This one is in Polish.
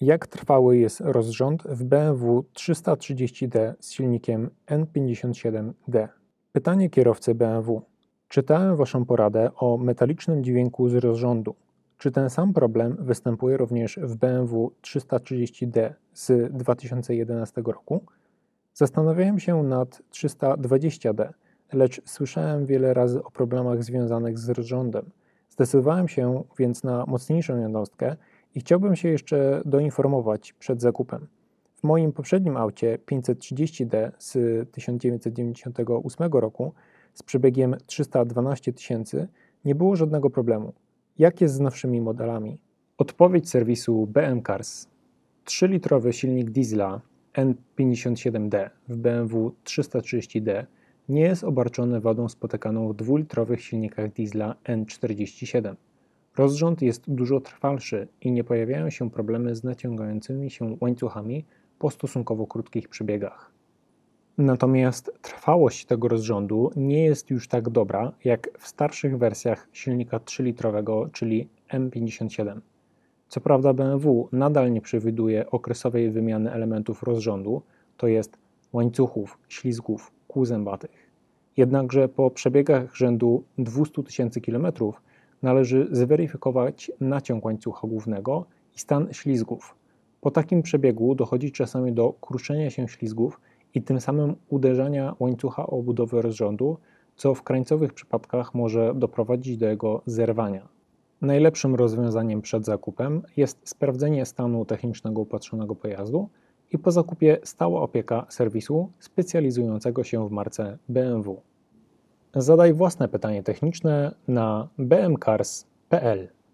Jak trwały jest rozrząd w BMW 330d z silnikiem N57D? Pytanie kierowcy BMW. Czytałem Waszą poradę o metalicznym dźwięku z rozrządu. Czy ten sam problem występuje również w BMW 330d z 2011 roku? Zastanawiałem się nad 320d, lecz słyszałem wiele razy o problemach związanych z rozrządem. Zdecydowałem się więc na mocniejszą jednostkę i chciałbym się jeszcze doinformować przed zakupem. W moim poprzednim aucie 530D z 1998 roku z przebiegiem 312 tysięcy nie było żadnego problemu. Jak jest z nowszymi modelami? Odpowiedź serwisu BM Cars. 3-litrowy silnik diesla N57D w BMW 330D nie jest obarczony wadą spotykaną w dwulitrowych silnikach diesla N47. Rozrząd jest dużo trwalszy i nie pojawiają się problemy z naciągającymi się łańcuchami po stosunkowo krótkich przebiegach. Natomiast trwałość tego rozrządu nie jest już tak dobra jak w starszych wersjach silnika 3-litrowego, czyli M57. Co prawda BMW nadal nie przewiduje okresowej wymiany elementów rozrządu, to jest łańcuchów, ślizgów, kół zębatych. Jednakże po przebiegach rzędu 200 tysięcy km należy zweryfikować naciąg łańcucha głównego i stan ślizgów. Po takim przebiegu dochodzi czasami do kruszenia się ślizgów i tym samym uderzania łańcucha o budowę rozrządu, co w krańcowych przypadkach może doprowadzić do jego zerwania. Najlepszym rozwiązaniem przed zakupem jest sprawdzenie stanu technicznego upatrzonego pojazdu i po zakupie stała opieka serwisu specjalizującego się w marce BMW. Zadaj własne pytanie techniczne na bmcars.pl.